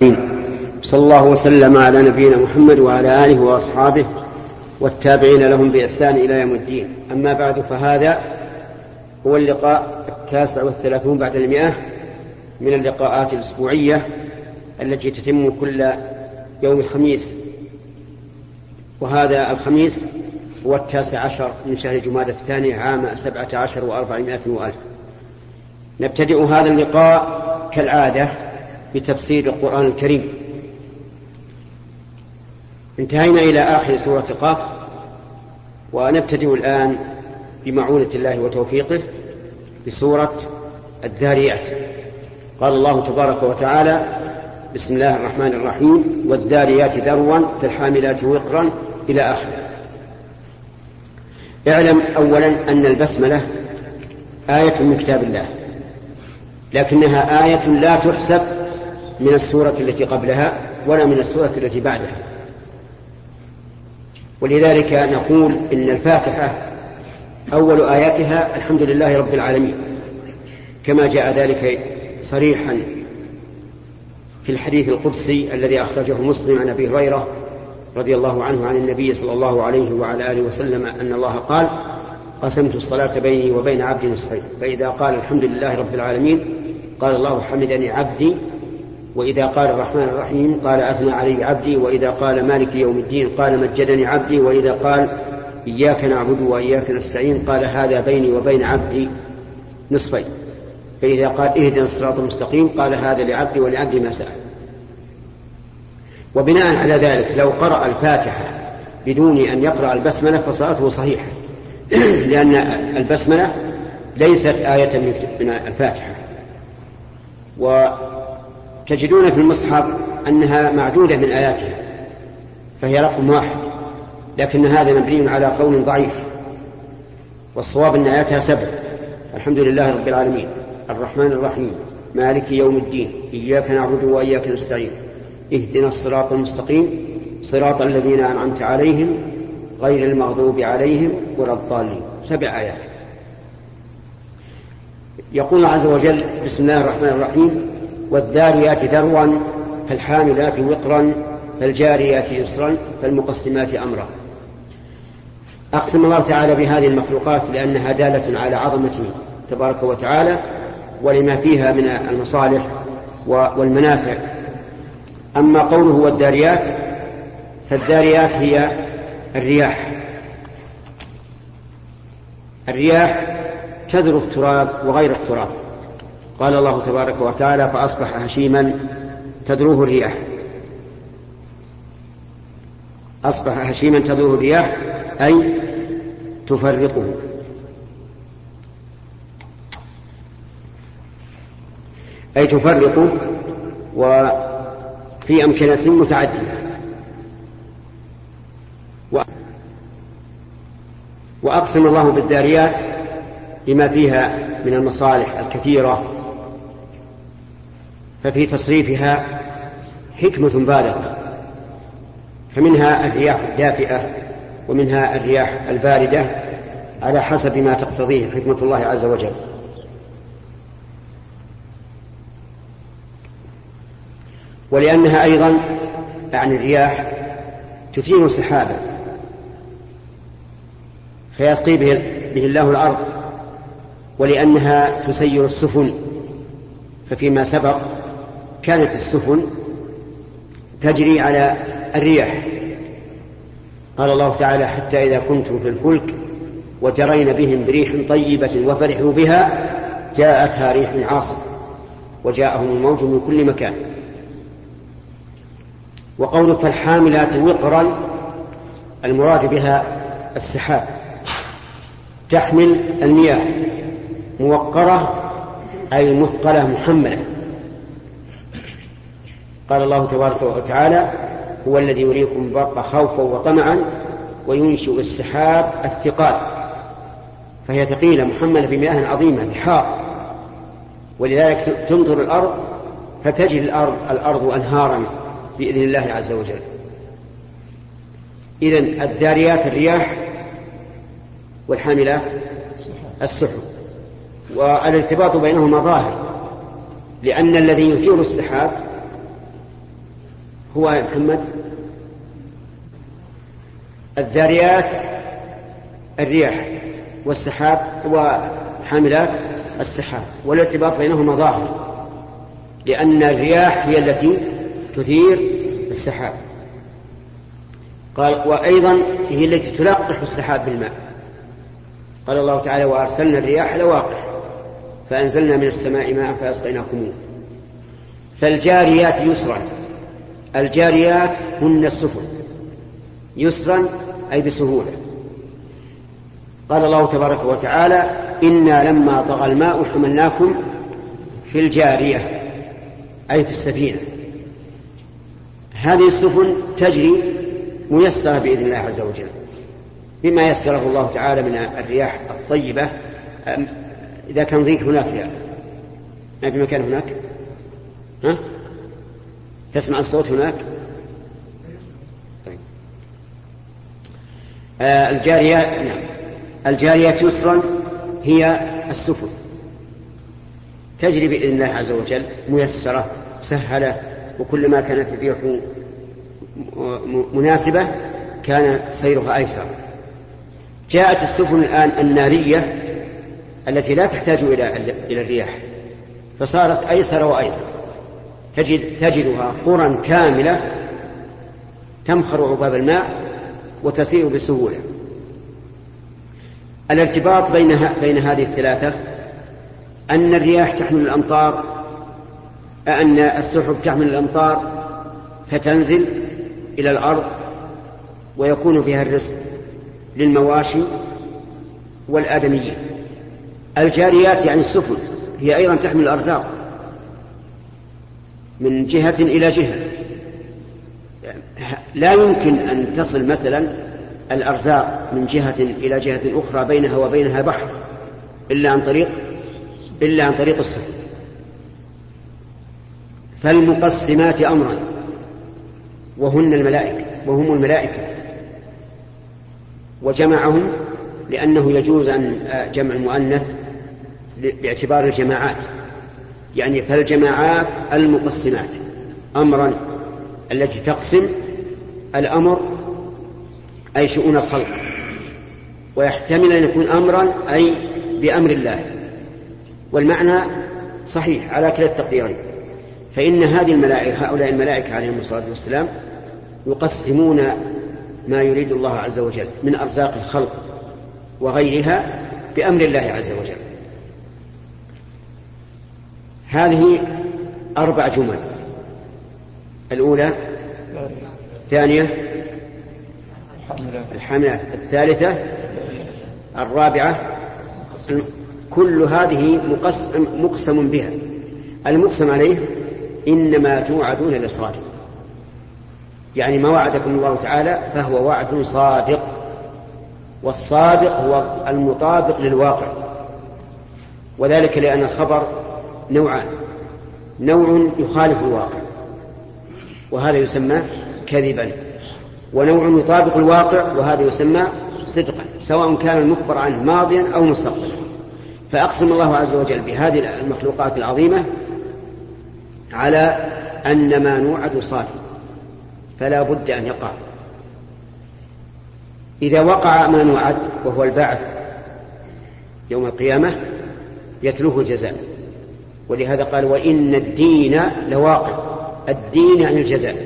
صلى الله وسلم على نبينا محمد وعلى آله وأصحابه والتابعين لهم بإحسان إلى يوم الدين. أما بعد فهذا هو اللقاء التاسع والثلاثون بعد المئة من اللقاءات الأسبوعية التي تتم كل يوم خميس وهذا الخميس هو التاسع عشر من شهر جمادة الثانية عام سبعة عشر وأربعمائة وألف. نبتدئ هذا اللقاء كالعادة بتفسير القرآن الكريم. انتهينا إلى آخر سورة قاف ونبتدئ الآن بمعونة الله وتوفيقه بسورة الذاريات. قال الله تبارك وتعالى بسم الله الرحمن الرحيم والذاريات ذروا فالحاملات وقرا إلى آخره. اعلم أولا أن البسملة آية من كتاب الله لكنها آية لا تحسب من السورة التي قبلها ولا من السورة التي بعدها. ولذلك نقول إن الفاتحة أول آياتها الحمد لله رب العالمين. كما جاء ذلك صريحا في الحديث القدسي الذي أخرجه مسلم عن أبي هريرة رضي الله عنه عن النبي صلى الله عليه وعلى آله وسلم أن الله قال قسمت الصلاة بيني وبين عبدي نصفين. فإذا قال الحمد لله رب العالمين قال الله حمدني عبدي وإذا قال الرحمن الرحيم قال أثنى علي عبدي وإذا قال مالك يوم الدين قال مجدني عبدي وإذا قال إياك نعبد وإياك نستعين قال هذا بيني وبين عبدي نصفين. فإذا قال اهدنا الصراط المستقيم قال هذا لعبدي ولعبدي ما سأل. وبناء على ذلك لو قرأ الفاتحة بدون أن يقرأ البسملة فصلاته صحيحة. لأن البسملة ليست آية من الفاتحة. وتجدون في المصحف أنها معدودة من آياتها فهي رقم واحد لكن هذا مبني على قول ضعيف والصواب أن آياتها سبع. الحمد لله رب العالمين. الرحمن الرحيم. مالك يوم الدين. إياك نعبد وإياك نستعين. اهدنا الصراط المستقيم. صراط الذين أنعمت عليهم غير المغضوب عليهم ولا الضالين. سبع آيات. يقول عز وجل بسم الله الرحمن الرحيم. والذاريات ذروا فالحاملات وقرا فالجاريات يسرا فالمقسمات أمرا. أقسم الله تعالى بهذه المخلوقات لأنها دالة على عظمته تبارك وتعالى ولما فيها من المصالح والمنافع. أما قوله والداريات فالداريات هي الرياح. الرياح تذر التراب وغير التراب. قال الله تبارك وتعالى فأصبح هشيما تذروه الرياح. أصبح هشيما تذروه الرياح أي تفرقه. أي تفرقه وفي أمكنة متعددة. وأقسم الله بالداريات لما فيها من المصالح الكثيرة ففي تصريفها حكمة بالغة فمنها الرياح الدافئة ومنها الرياح الباردة على حسب ما تقتضيه حكمة الله عز وجل. ولأنها أيضا يعني الرياح تثير سحابا فيسقي به الله الأرض ولأنها تسير السفن ففيما سبق كانت السفن تجري على الرياح. قال الله تعالى حتى إذا كنتم في الفلك وجرين بهم بريح طيبة وفرحوا بها جاءتها ريح عاصف وجاءهم الموج من كل مكان. وقول فالحاملات وقرا المراد بها السحاب. تحمل المياه موقرة أي مثقلة محملة. قال الله تبارك وتعالى هو الذي يريكم البرق خوفا وطمعا وينشئ السحاب الثقال. فهي ثقيلة محملة بمياه عظيمة بحار. ولذلك تمطر الأرض فتجد الأرض الأرض أنهارا بإذن الله عز وجل. إذن الذاريات الرياح والحاملات السحب والارتباط بينهما ظاهر لأن الذي يثير السحاب هو يا محمد؟ الذاريات الرياح والسحاب وحاملات السحاب والارتباط بينهما ظاهر لأن الرياح هي التي تثير السحاب. قال وأيضا هي التي تلقح السحاب بالماء. قال الله تعالى وأرسلنا الرياح لواقح فأنزلنا من السماء ماء فأسقيناكموه. فالجاريات يسرا الجاريات هن السفن يسرا أي بسهولة. قال الله تبارك وتعالى إنا لما طغى الماء حملناكم في الجارية أي في السفينة. هذه السفن تجري ميسرة بإذن الله عز وجل بما يسره الله تعالى من الرياح الطيبة. إذا كان ضيق هناك يعني. ما في مكان هناك؟ ها؟ تسمع الصوت هناك؟ طيب. آه الجاريات نعم. الجاريات يسرا هي السفن. تجري بإذن الله عز وجل ميسرة مسهلة وكلما كانت الريح مناسبة كان سيرها أيسر. جاءت السفن الآن النارية التي لا تحتاج إلى الرياح فصارت أيسر وأيسر. تجد تجدها قرى كاملة تمخر عباب الماء وتسير بسهولة. الارتباط بين بين هذه الثلاثة أن الرياح تحمل الأمطار أن السحب تحمل الأمطار فتنزل إلى الأرض ويكون فيها الرزق للمواشي والآدميين. الجاريات يعني السفن هي أيضا تحمل الأرزاق. من جهة إلى جهة. لا يمكن أن تصل مثلا الأرزاق من جهة إلى جهة أخرى بينها وبينها بحر إلا عن طريق إلا عن طريق السفن فالمقسمات أمرا وهن الملائكة وهم الملائكة. وجمعهم لأنه يجوز أن جمع المؤنث باعتبار الجماعات. يعني فالجماعات المقسمات. أمرا التي تقسم الأمر أي شؤون الخلق ويحتمل أن يكون أمرا أي بأمر الله. والمعنى صحيح على كلا التقديرين. فإن هذه الملائكة هؤلاء الملائكة عليهم الصلاة والسلام يقسمون ما يريد الله عز وجل من أرزاق الخلق وغيرها بأمر الله عز وجل. هذه أربع جمل. الأولى الثانية الحملات. الثالثة الرابعة كل هذه مقسم, مقسم بها. المقسم عليه إنما توعدون لصادق. يعني ما وعدكم الله تعالى فهو وعد صادق. والصادق هو المطابق للواقع. وذلك لأن الخبر نوعان. نوع يخالف الواقع وهذا يسمى كذبا ونوع يطابق الواقع وهذا يسمى صدقا سواء كان المخبر عنه ماضيا أو مستقبلا. فأقسم الله عز وجل بهذه المخلوقات العظيمة على أن ما نوعد صادق فلا بد أن يقع. إذا وقع ما نوعد وهو البعث يوم القيامة يتلوه الجزاء. ولهذا قال وإن الدين لواقع. الدين يعني الجزاء.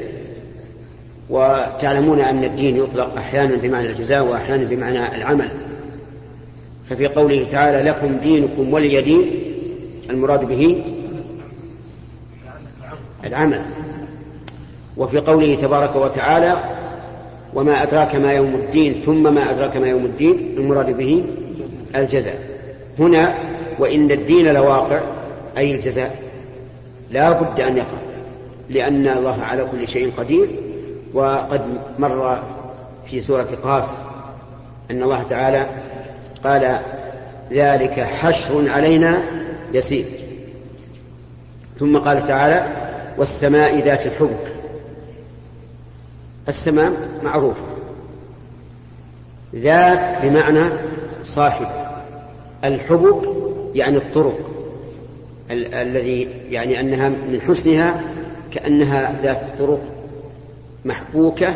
وتعلمون أن الدين يطلق أحيانا بمعنى الجزاء وأحيانا بمعنى العمل. ففي قوله تعالى لكم دينكم ولي دين المراد به العمل. وفي قوله تبارك وتعالى وما أدراك ما يوم الدين ثم ما أدراك ما يوم الدين المراد به الجزاء. هنا وإن الدين لواقع أي الجزاء؟ لا بد أن يقع لأن الله على كل شيء قدير وقد مر في سورة قاف أن الله تعالى قال ذلك حشر علينا يسير. ثم قال تعالى والسماء ذات الحبك السماء معروفة ذات بمعنى صاحب. الحبك يعني الطرق. ال- الذي يعني أنها من حسنها كأنها ذات طرق محبوكة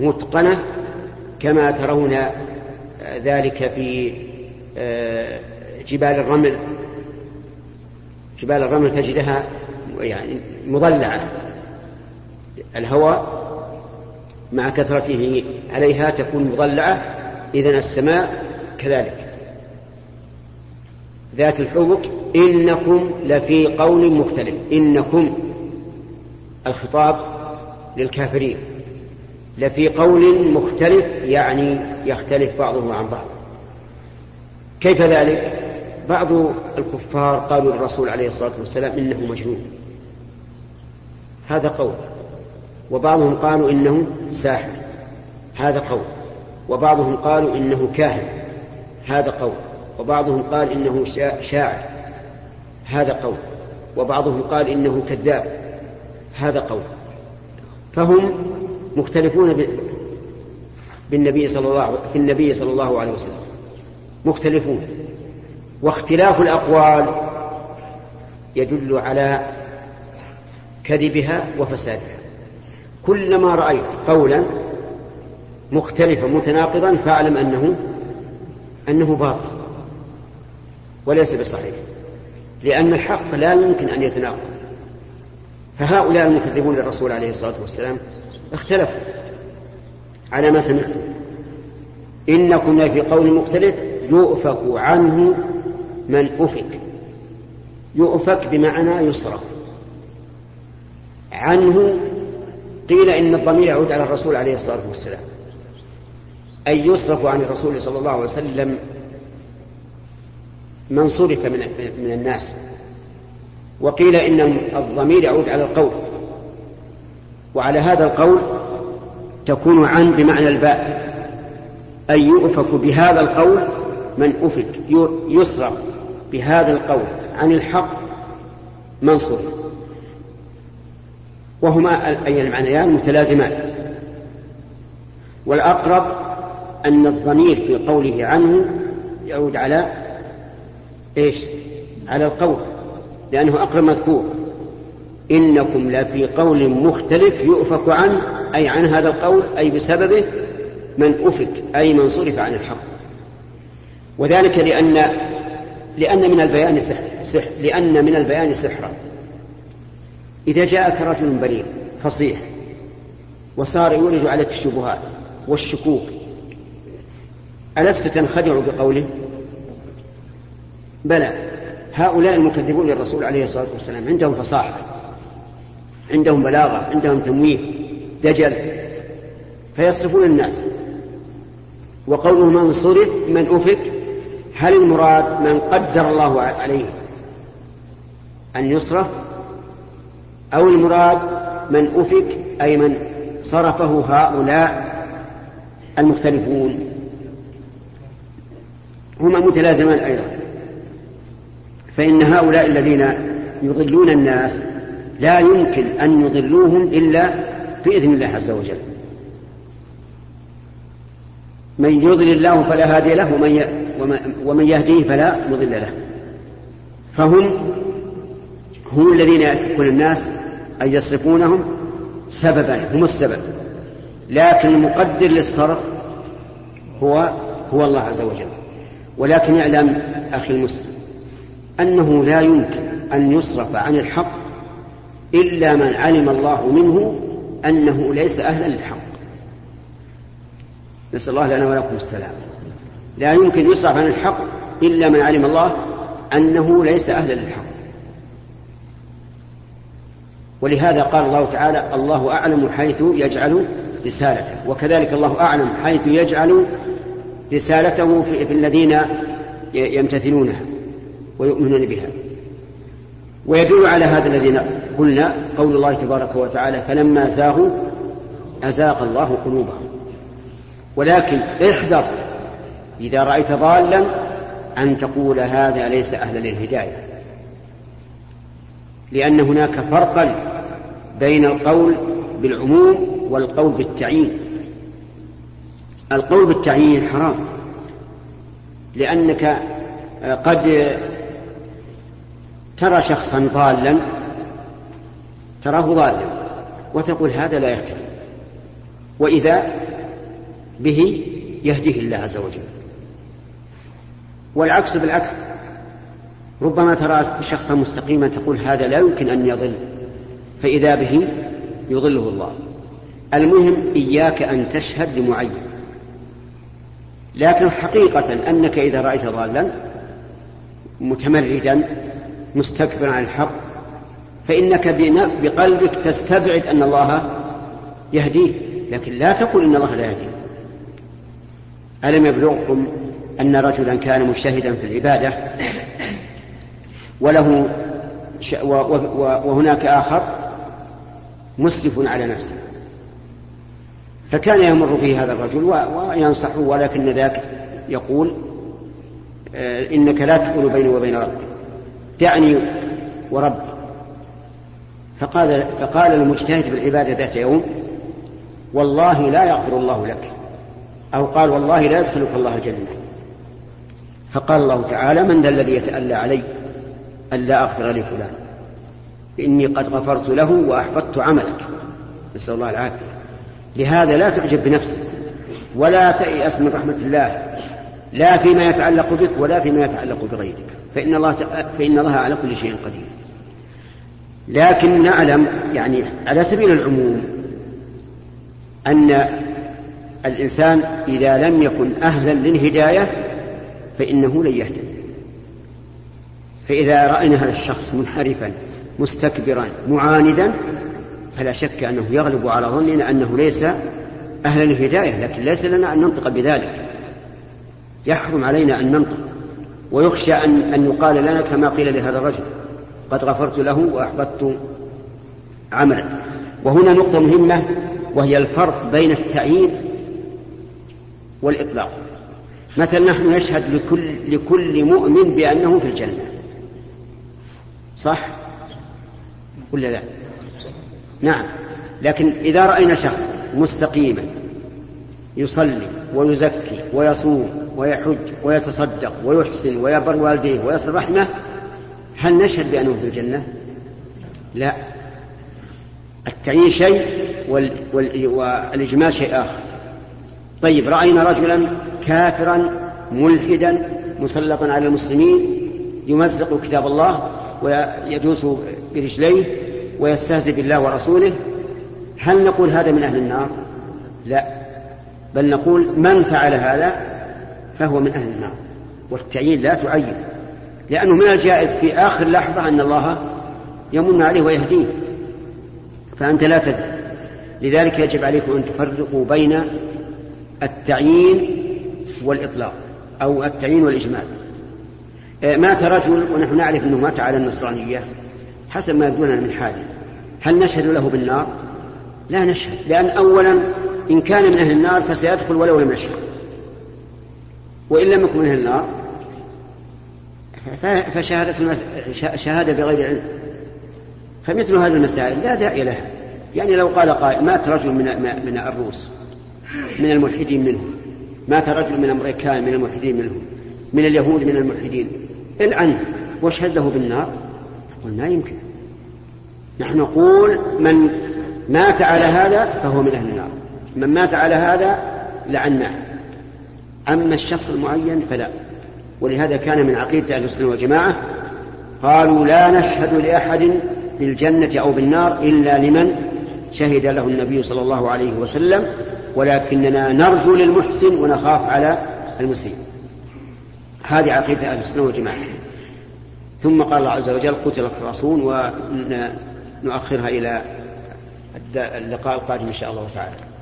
متقنة كما ترون ذلك في آه، جبال الرمل. جبال الرمل تجدها يعني مضلعة. الهواء مع كثرته عليها تكون مضلعة إذا السماء كذلك. ذات الحبك إنكم لفي قول مختلف. إنكم الخطاب للكافرين. لفي قول مختلف يعني يختلف بعضه عن بعض. كيف ذلك؟ بعض الكفار قالوا للرسول عليه الصلاة والسلام إنه مجنون. هذا قول. وبعضهم قالوا إنه ساحر. هذا قول. وبعضهم قالوا إنه كاهن. هذا قول. وبعضهم قال إنه شاعر. هذا قول. وبعضهم قال إنه كذاب. هذا قول. فهم مختلفون بالنبي صلى الله في النبي صلى الله عليه وسلم. مختلفون. واختلاف الأقوال يدل على كذبها وفسادها. كلما رأيت قولا مختلفا متناقضا فاعلم أنه أنه باطل. وليس بصحيح. لأن الحق لا يمكن أن يتناقض. فهؤلاء المكذبون للرسول عليه الصلاة والسلام اختلفوا على ما سمعتم. إنكم في قول مختلف يؤفك عنه من أفك. يؤفك بمعنى يصرف عنه قيل إن الضمير يعود على الرسول عليه الصلاة والسلام. أي يصرف عن الرسول صلى الله عليه وسلم من صرف من, من الناس. وقيل إن الضمير يعود على القول. وعلى هذا القول تكون عن بمعنى الباء. أي يؤفك بهذا القول من أفك يصرف بهذا القول عن الحق من صرف. وهما أي المعنيان متلازمان. والأقرب أن الضمير في قوله عنه يعود على إيش؟ على القول لأنه أقرب مذكور. إنكم لفي قول مختلف يؤفك عنه أي عن هذا القول أي بسببه من أفك أي من صرف عن الحق. وذلك لأن لأن من البيان سحر, سحر لأن من البيان سحرا. إذا جاءك رجل بليغ فصيح وصار يولد عليك الشبهات والشكوك ألست تنخدع بقوله؟ بلى هؤلاء المكذبون للرسول عليه الصلاة والسلام عندهم فصاحة عندهم بلاغة عندهم تمويه دجل فيصرفون الناس. وقوله من صرف من أفك هل المراد من قدر الله عليه أن يصرف؟ أو المراد من أفك أي من صرفه هؤلاء المختلفون؟ هما متلازمان أيضا. فإن هؤلاء الذين يضلون الناس لا يمكن أن يضلوهم إلا بإذن الله عز وجل. من يضل الله فلا هادي له ومن يهديه فلا مضل له. فهم هم الذين يكون الناس أن يصرفونهم سببا هم السبب. لكن المقدر للصرف هو هو الله عز وجل. ولكن اعلم أخي المسلم أنه لا يمكن أن يصرف عن الحق إلا من علم الله منه أنه ليس أهلا للحق. نسأل الله لنا ولكم السلام لا يمكن يصرف عن الحق إلا من علم الله أنه ليس أهلا للحق. ولهذا قال الله تعالى الله أعلم حيث يجعل رسالته. وكذلك الله أعلم حيث يجعل رسالته في الذين يمتثلونها. ويؤمنون بها. ويدل على هذا الذي قلنا قول الله تبارك وتعالى فلما زاغوا أزاغ الله قلوبهم. ولكن احذر إذا رأيت ضالا أن تقول هذا ليس أهلا للهداية. لأن هناك فرقا بين القول بالعموم والقول بالتعيين. القول بالتعيين حرام لأنك قد ترى شخصا ضالا تراه ضالا وتقول هذا لا يختلف وإذا به يهديه الله عز وجل. والعكس بالعكس ربما ترى شخصا مستقيما تقول هذا لا يمكن أن يضل فإذا به يضله الله. المهم إياك أن تشهد لمعين. لكن حقيقة أنك إذا رأيت ضالا متمردا مستكبرا عن الحق فإنك بقلبك تستبعد أن الله يهديه لكن لا تقول إن الله لا يهديه. ألم يبلغكم أن رجلا كان مجتهدا في العبادة وله وهناك آخر مسرف على نفسه. فكان يمر به هذا الرجل وينصحه ولكن ذاك يقول آه، إنك لا تقول بيني وبين ربي دعني وربي فقال فقال المجتهد في العبادة ذات يوم والله لا يغفر الله لك. أو قال والله لا يدخلك الله الجنة. فقال الله تعالى من ذا الذي يتألى علي ألا أغفر لفلان إني قد غفرت له وأحبطت عملك. نسأل الله العافية. لهذا لا تعجب بنفسك ولا تيأس من رحمة الله لا فيما يتعلق بك ولا فيما يتعلق بغيرك. فإن الله فإن الله على كل شيء قدير. لكن نعلم يعني على سبيل العموم أن الإنسان إذا لم يكن أهلا للهداية فإنه لن يهتدي. فإذا رأينا هذا الشخص منحرفا مستكبرا معاندا فلا شك أنه يغلب على ظننا أنه ليس أهلا للهداية لكن ليس لنا أن ننطق بذلك. يحرم علينا أن ننطق. ويخشى أن, أن يقال لنا كما قيل لهذا الرجل قد غفرت له وأحبطت عملا. وهنا نقطة مهمة وهي الفرق بين التعيين والإطلاق. مثلا نحن نشهد لكل, لكل مؤمن بأنه في الجنة. صح؟ ولا لا؟ نعم. لكن إذا رأينا شخص مستقيما يصلي ويزكي ويصوم ويحج ويتصدق ويحسن ويبر والديه ويصل رحمه هل نشهد بأنه في الجنة؟ لا التعيين شيء وال... وال... والإجمال شيء آخر طيب رأينا رجلا كافرا ملحدا مسلطا على المسلمين يمزق كتاب الله ويدوس برجليه ويستهزئ بالله ورسوله هل نقول هذا من أهل النار؟ لا بل نقول من فعل هذا فهو من أهل النار. والتعيين لا تعين. لأنه من الجائز في آخر لحظة أن الله يمن عليه ويهديه. فأنت لا تدري. لذلك يجب عليكم أن تفرقوا بين التعيين والإطلاق أو التعيين والإجمال. آه، مات رجل ونحن نعرف أنه مات على النصرانية حسب ما يبدو لنا من حاله هل نشهد له بالنار؟ لا نشهد. لأن أولا إن كان من أهل النار فسيدخل ولو لم يشهد وإن لم يكن من أهل النار فشهادة شهادة بغير علم. فمثل هذه المسائل لا داعي لها. يعني لو قال قائل مات رجل من من الروس من الملحدين منهم مات رجل من الامريكان من الملحدين منهم من اليهود من الملحدين. العنه واشهد له بالنار؟ نقول ما يمكن. نحن نقول من مات على هذا فهو من أهل النار. من مات على هذا لعناه. أما الشخص المعين فلا. ولهذا كان من عقيدة أهل السنة والجماعة قالوا لا نشهد لأحد بالجنة أو بالنار إلا لمن شهد له النبي صلى الله عليه وسلم ولكننا نرجو للمحسن ونخاف على المسيء. هذه عقيدة أهل السنة والجماعة. ثم قال الله عز وجل قتل الخراصون ونؤخرها إلى اللقاء القادم إن شاء الله تعالى.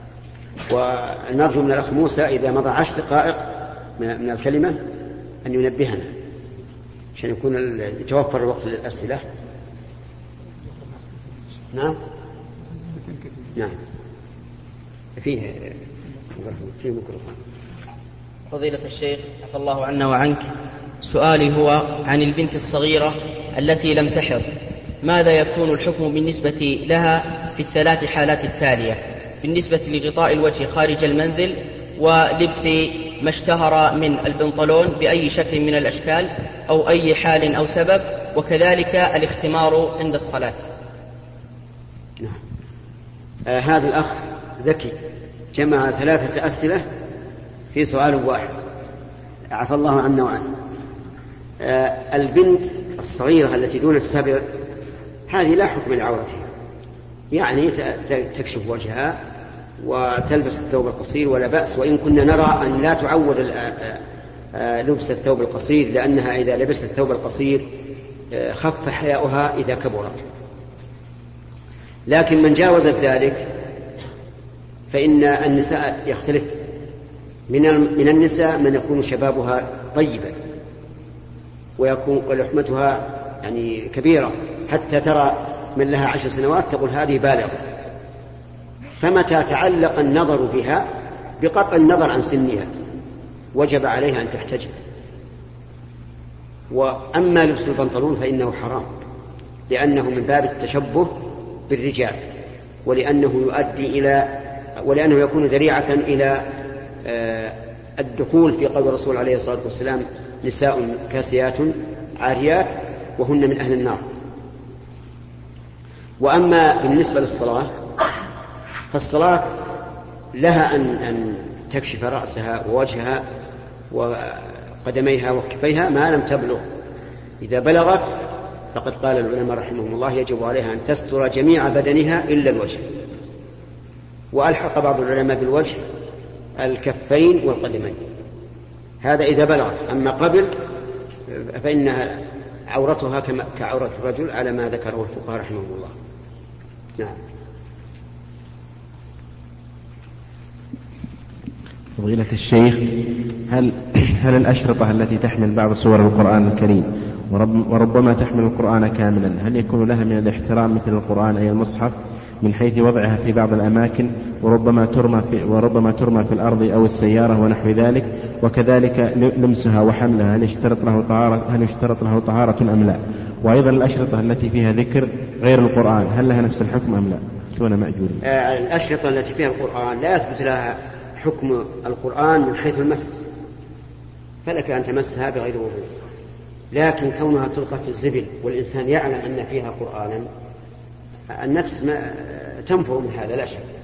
ونرجو من الأخ موسى إذا مضى عشر دقائق من الكلمة أن ينبهنا عشان يكون يتوفر الوقت للأسئلة نعم؟ نعم. فيه فيه ميكروفون. فضيلة الشيخ عفى الله عنا وعنك. سؤالي هو عن البنت الصغيرة التي لم تحض. ماذا يكون الحكم بالنسبة لها في الثلاث حالات التالية؟ بالنسبة لغطاء الوجه خارج المنزل ولبس ما اشتهر من البنطلون بأي شكل من الأشكال أو أي حال أو سبب وكذلك الاختمار عند الصلاة. نعم. آه هذا الأخ ذكي جمع ثلاثة أسئلة في سؤال واحد. عفى الله عنا وعنه. آه البنت الصغيرة التي دون السبع هذه لا حكم لعورتها. يعني تكشف وجهها وتلبس الثوب القصير ولا بأس وإن كنا نرى أن لا تعود لبس الثوب القصير لأنها إذا لبست الثوب القصير خف حياؤها إذا كبرت. لكن من جاوز ذلك فإن النساء يختلف. من من النساء من يكون شبابها طيبا ويكون ولحمتها يعني كبيرة. حتى ترى من لها عشر سنوات تقول هذه بالغة. فمتى تعلق النظر بها؟ بقطع النظر عن سنها. وجب عليها أن تحتجب. وأما لبس البنطلون فإنه حرام لأنه من باب التشبه بالرجال ولأنه يؤدي إلى ولأنه يكون ذريعة إلى آه، الدخول في قول الرسول عليه الصلاة والسلام نساء كاسيات عاريات وهن من أهل النار. وأما بالنسبة للصلاة فالصلاة لها أن أن تكشف رأسها ووجهها وقدميها وكفيها ما لم تبلغ. إذا بلغت فقد قال العلماء رحمهم الله يجب عليها أن تستر جميع بدنها إلا الوجه. وألحق بعض العلماء بالوجه الكفين والقدمين. هذا إذا بلغت. أما قبل فإنها عورتها كعورة الرجل على ما ذكره الفقهاء رحمهم الله. نعم. فضيلة الشيخ هل هل الأشرطة التي تحمل بعض سور القرآن الكريم وربما تحمل القرآن كاملا هل يكون لها من الاحترام مثل القرآن أي المصحف من حيث وضعها في بعض الأماكن وربما ترمى في وربما ترمى في الأرض أو السيارة ونحو ذلك وكذلك لمسها وحملها هل يشترط له طهارة هل يشترط له طهارة أم لا؟ وأيضا الأشرطة التي فيها ذكر غير القرآن هل لها نفس الحكم أم لا؟ كون مأجورين. آه الأشرطة التي فيها القرآن لا يثبت لها حكم القرآن من حيث المس. فلك أن تمسها بغير وضوء. لكن كونها تلقى في الزبل والإنسان يعلم أن فيها قرآنا النفس ما تنفر من هذا لا شك.